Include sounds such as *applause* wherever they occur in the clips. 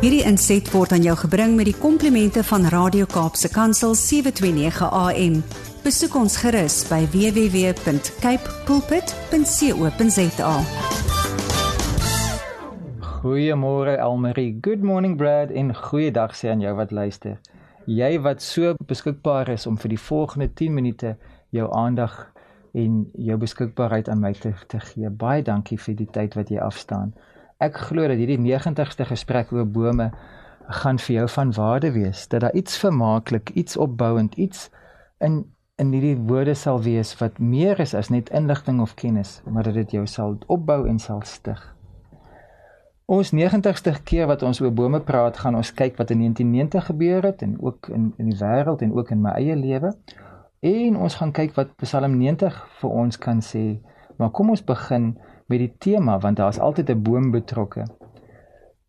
Hierdie inset word aan jou gebring met die komplimente van Radio Kaapse Kansel 729 AM. Besoek ons gerus by www.cape pulpit.co.za. Goeiemôre Elmarie. Good morning Brad en goeiedag sê aan jou wat luister. Jy wat so beskikbaar is om vir die volgende 10 minute jou aandag en jou beskikbaarheid aan my te, te gee. Baie dankie vir die tyd wat jy afstaan. Ek glo dat hierdie 90ste gesprek oor bome gaan vir jou van waarde wees. Dat daar iets vermaaklik, iets opbouend, iets in in hierdie woorde sal wees wat meer is as net inligting of kennis, maar dat dit jou sal opbou en sal stig. Ons 90ste keer wat ons oor bome praat, gaan ons kyk wat in 1990 gebeur het en ook in in die wêreld en ook in my eie lewe. En ons gaan kyk wat Psalm 90 vir ons kan sê. Maar kom ons begin met die tema want daar's altyd 'n boom betrokke.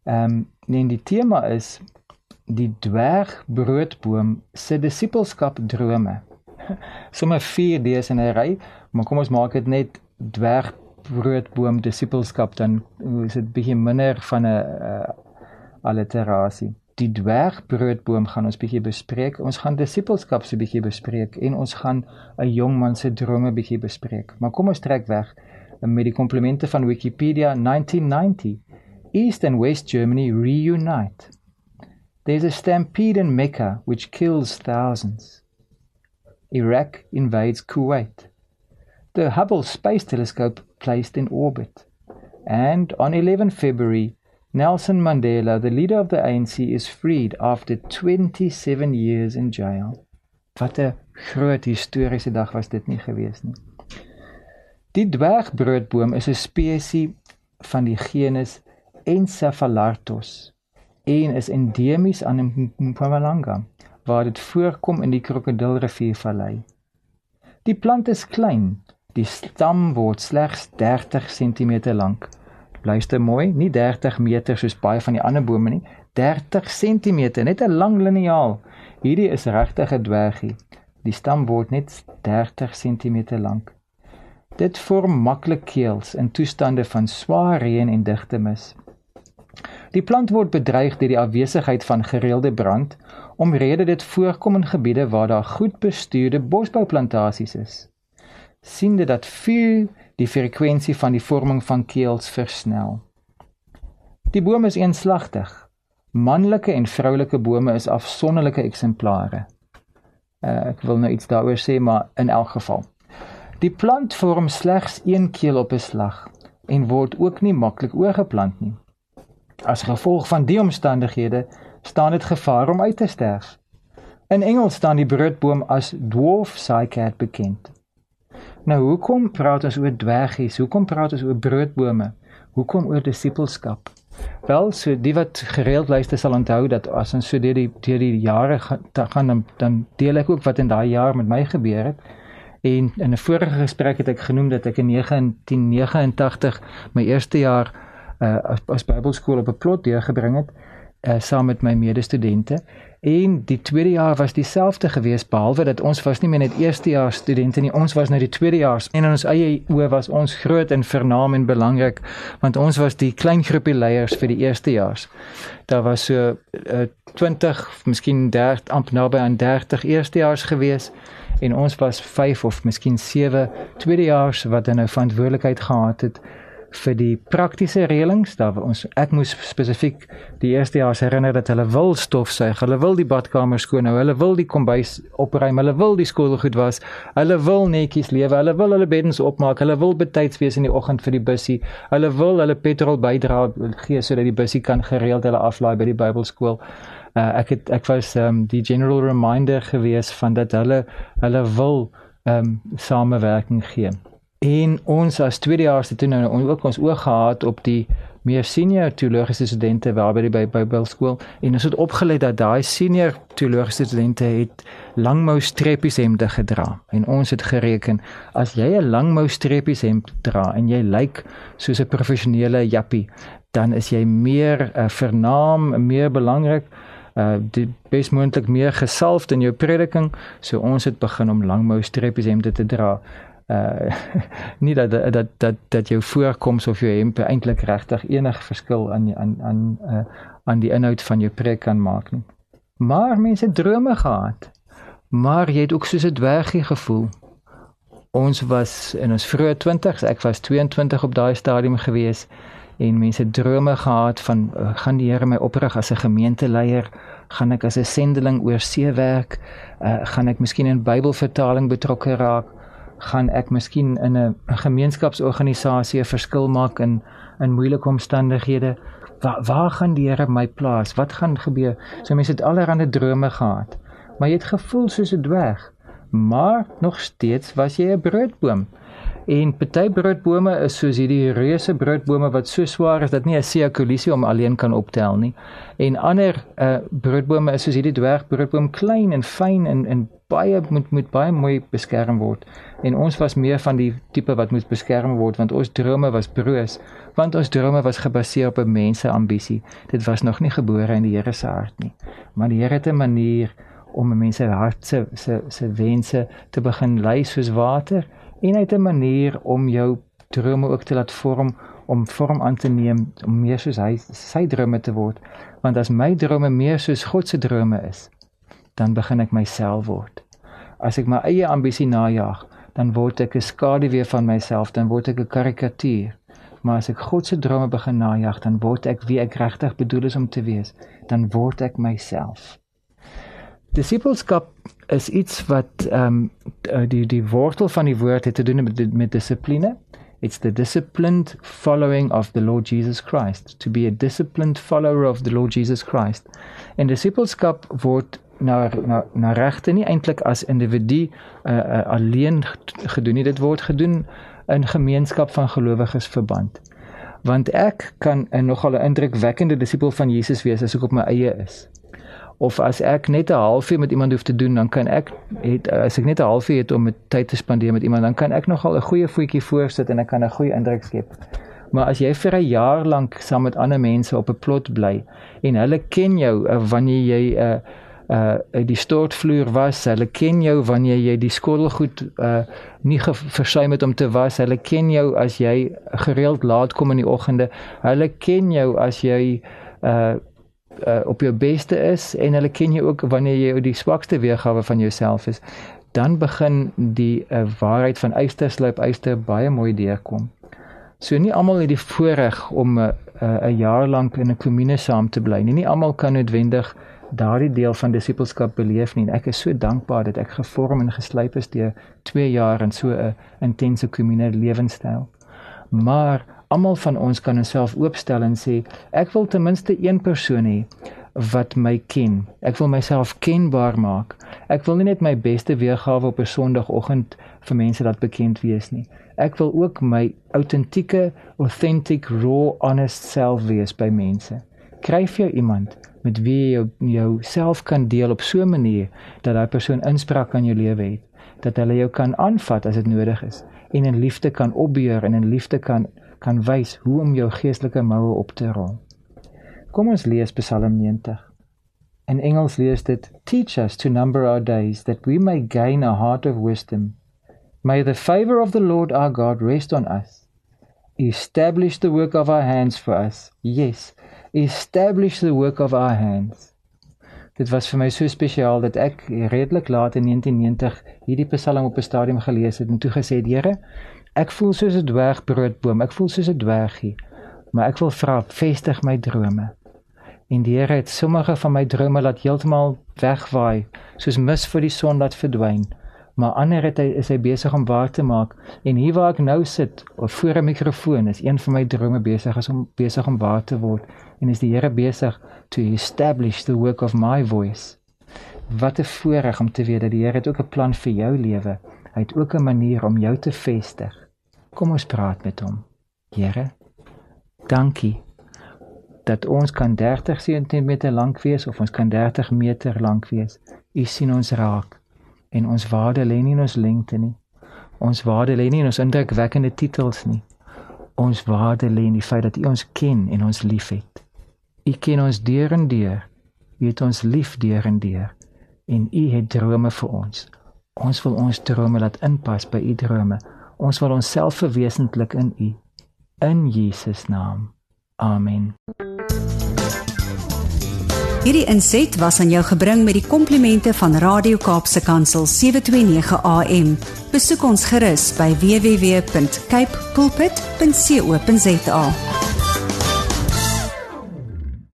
Ehm um, nee, die tema is die dwergbroodboom se disippelskap drome. *laughs* Sommige 4 D's in 'n ry, maar kom ons maak dit net dwerg broodboom disippelskap dan is dit bietjie minder van 'n uh, alliterasie. Die dwergbroodboom gaan ons bietjie bespreek. Ons gaan disippelskap so bietjie bespreek en ons gaan 'n jong man se drome bietjie bespreek. Maar kom ons trek weg met die komplimente van Wikipedia 1990. East and West Germany reunite. There's a stampede in Mecca which kills thousands. Iraq invades Kuwait. The Hubble Space Telescope placed in orbit. And on 11 February, Nelson Mandela, the leader of the ANC, is freed after 27 years in jail. Wat 'n groot historiese dag was dit nie gewees nie. Die dwergbroodboom is 'n spesies van die genus Encephalartos en is endemies aan Mpumalanga waar dit voorkom in die Krokodilriviervallei. Die plant is klein, Die stam word slegs 30 cm lank. Luister mooi, nie 30 meter soos baie van die ander bome nie, 30 cm, net 'n lang liniaal. Hierdie is regtig 'n dwergie. Die stam word net 30 cm lank. Dit vorm maklik keels in toestande van swaar reën en digte mis. Die plant word bedreig deur die afwesigheid van gereelde brand, omrede dit voorkom in gebiede waar daar goed bestuurde bosbouplantasies is siende dat vuur die frekwensie van die vorming van keels versnel. Die boom is eenslagtig. Manlike en vroulike bome is afsonderlike eksemplare. Uh, ek wil nou iets daaroor sê, maar in elk geval. Die plant vorm slegs een keel op 'n slag en word ook nie maklik oorgeplant nie. As gevolg van die omstandighede staan dit gevaar om uit te sterf. In Engels staan die broodboom as dwarf cycad bekend. Nou hoekom praat ons oor dwergies? Hoekom praat ons oor broodbome? Hoekom oor disippelskap? Wel, so die wat gereeld luister sal onthou dat as ons so deur die deur die jare gaan dan, dan deel ek ook wat in daai jaar met my gebeur het. En in 'n vorige gesprek het ek genoem dat ek in 1989 my eerste jaar uh, as, as Bybelskool op 'n plot deurgebring het uh, saam met my medestudente. En die tweede jaar was dieselfde geweest behalwe dat ons was nie meer net eerstejaars studente nie, ons was nou die tweedejaars en in ons eie oë was ons groot en vernaam en belangrik want ons was die klein groepie leiers vir die eerstejaars. Daar was so uh, 20, miskien 30 amper naby aan 30 eerstejaars geweest en ons was 5 of miskien 7 tweedejaars wat dan nou verantwoordelikheid gehad het vir die praktiese reëlings daar ons ek moes spesifiek die eerste jaar herinner dat hulle wil stofsuig, hulle wil die badkamer skoon hou, hulle wil die kombuis opruim, hulle wil die skool goed was, hulle wil netjies lewe, hulle wil hulle beddens opmaak, hulle wil betyds wees in die oggend vir die bussie, hulle wil hulle petrol bydra gee sodat die bussie kan gereeld hulle aflaai by die Bybelskool. Uh, ek het ek was um, die general reminder gewees van dat hulle hulle wil um, samewerking gee. En ons as tweedejaars het toe nou ook ons oog gehad op die meer senior teologiese studente waar by die Bybelskool. En ons het opgelet dat daai senior teologiese studente het langmou streppies hemde gedra. En ons het gereken as jy 'n langmou streppies hemd dra en jy lyk soos 'n professionele jappie dan is jy meer uh, vernaam, meer belangrik uh die besmoontlik meer gesalfd in jou prediking. So ons het begin om langmou streppies hemde te dra uh *laughs* nie dat dat dat dat jou voorkoms of jou hemp eintlik regtig enige verskil aan aan aan uh aan die inhoud van jou preek kan maak nie. Maar mense drome gehad. Maar jy het ook soos 'n dwergie gevoel. Ons was in ons vroeë 20s, ek was 22 op daai stadium gewees en mense drome gehad van uh, gaan die Here my oprig as 'n gemeenteleier, gaan ek as 'n sendeling oor see werk, uh, gaan ek miskien in Bybelvertaling betrokke raak, gaan ek miskien in 'n gemeenskapsorganisasie 'n verskil maak in in moeilike omstandighede. Waar waar gaan die Here my plaas? Wat gaan gebeur? So mense het allerlei drome gehad, maar jy het gevoel soos 'n dwerg. Maar nog steeds was jy 'n broodboom. En party broodbome is soos hierdie reuse broodbome wat so swaar is dat nie 'n sea kolisie om alleen kan optel nie. En ander uh broodbome is soos hierdie dwergbroodboom klein en fyn en en baie moet moet baie mooi beskerm word. En ons was meer van die tipe wat moet beskerm word want ons drome was broos, want ons drome was gebaseer op 'n mens se ambisie. Dit was nog nie gebore in die Here se hart nie. Maar die Here het 'n manier om mense hart se se se wense te begin lei soos water en hy het 'n manier om jou drome ook te laat vorm om vorm aan te neem om meer soos hy sy drome te word. Want as my drome meer soos God se drome is dan begin ek myself word. As ek my eie ambisie najag dan word ek 'n skaduwee van myself dan word ek 'n karikatuur. Maar as ek God se drome begin najag dan word ek wie ek regtig bedoel is om te wees dan word ek myself Disipelskap is iets wat ehm um, die die wortel van die woord het te doen met met dissipline. It's the disciplined following of the Lord Jesus Christ. To be a disciplined follower of the Lord Jesus Christ. En disipelskap word na na na regte nie eintlik as individu uh, uh, alleen gedoen nie. Dit word gedoen in gemeenskap van gelowiges verband. Want ek kan 'n nogal 'n indrukwekkende disipel van Jesus wees as ek op my eie is of as ek net 'n halfuur met iemand hoef te doen, dan kan ek het as ek net 'n halfuur het om met tyd te spandeer met iemand, dan kan ek nogal 'n goeie voetjie voorsit en ek kan 'n goeie indruk skep. Maar as jy vir 'n jaar lank saam met ander mense op 'n plot bly en hulle ken jou uh, wanneer jy 'n uh, uh die stortvloer was, hulle ken jou wanneer jy die skottelgoed uh nie versuim het om te was. Hulle ken jou as jy gereeld laat kom in die oggende. Hulle ken jou as jy uh uh, op jou beste is en hulle ken jou ook wanneer jy die swakste weergawe van jouself is, dan begin die uh, waarheid van eystersluip eyster baie mooi deurkom. So nie almal het die voorreg om 'n uh, 'n jaar lank in 'n kommune saam te bly nie. Nie almal kan noodwendig daardie deel van disipelskap beleef nie. Ek is so dankbaar dat ek gevorm en geslyp is deur 2 jaar in so 'n intense kommune lewenstyl. Maar almal van ons kan onsself oopstel en sê ek wil ten minste een persoon hê wat my ken. Ek wil myself kenbaar maak. Ek wil nie net my beste weergawe op 'n Sondagoggend vir mense laat bekend wees nie. Ek wil ook my autentieke, authentic, raw, honest self wees by mense. Kryf jou iemand met wie jy jou self kan deel op so 'n manier dat daai persoon inspraak aan jou lewe het, dat hulle jou kan aanvat as dit nodig is en in liefde kan opbeur en in liefde kan kan wys hoe om jou geestelike moue op te rol. Kom ons lees Psalm 90. In Engels lees dit: Teach us to number our days that we may gain a heart of wisdom. May the favor of the Lord our God rest on us. Establish the work of our hands for us. Yes, establish the work of our hands. Dit was vir my so spesiaal dat ek redelik laat in 1990 hierdie Psalm op 'n stadium gelees het en toe gesê het: "Here, Ek voel soos 'n dwergbroodboom. Ek voel soos 'n dwergie. Maar ek wil vra, vestig my drome. En die Here het sommige van my drome laat heeltemal wegwaai, soos mis vir die son laat verdwyn. Maar ander het hy is hy besig om waar te maak. En hier waar ek nou sit, voor 'n mikrofoon, is een van my drome besig om besig om waar te word. En is die Here besig to establish the work of my voice. Wat 'n voorreg om te weet dat die Here het ook 'n plan vir jou lewe. Hy het ook 'n manier om jou te vestig. Kom ons praat met hom. Here, dankie dat ons kan 30 cm lank wees of ons kan 30 meter lank wees. U sien ons raak en ons waarde lê nie in ons lengte nie. Ons waarde lê nie in ons indrukwekkende titels nie. Ons waarde lê in die feit dat U ons ken en ons liefhet. U ken ons deur en deur. U het ons lief deur en deur en U het drome vir ons. Ons wil ons drome laat inpas by U drome. Ons wil onsself verwesentlik in U in Jesus naam. Amen. Hierdie inset was aan jou gebring met die komplimente van Radio Kaapse Kansel 729 AM. Besoek ons gerus by www.cape pulpit.co.za.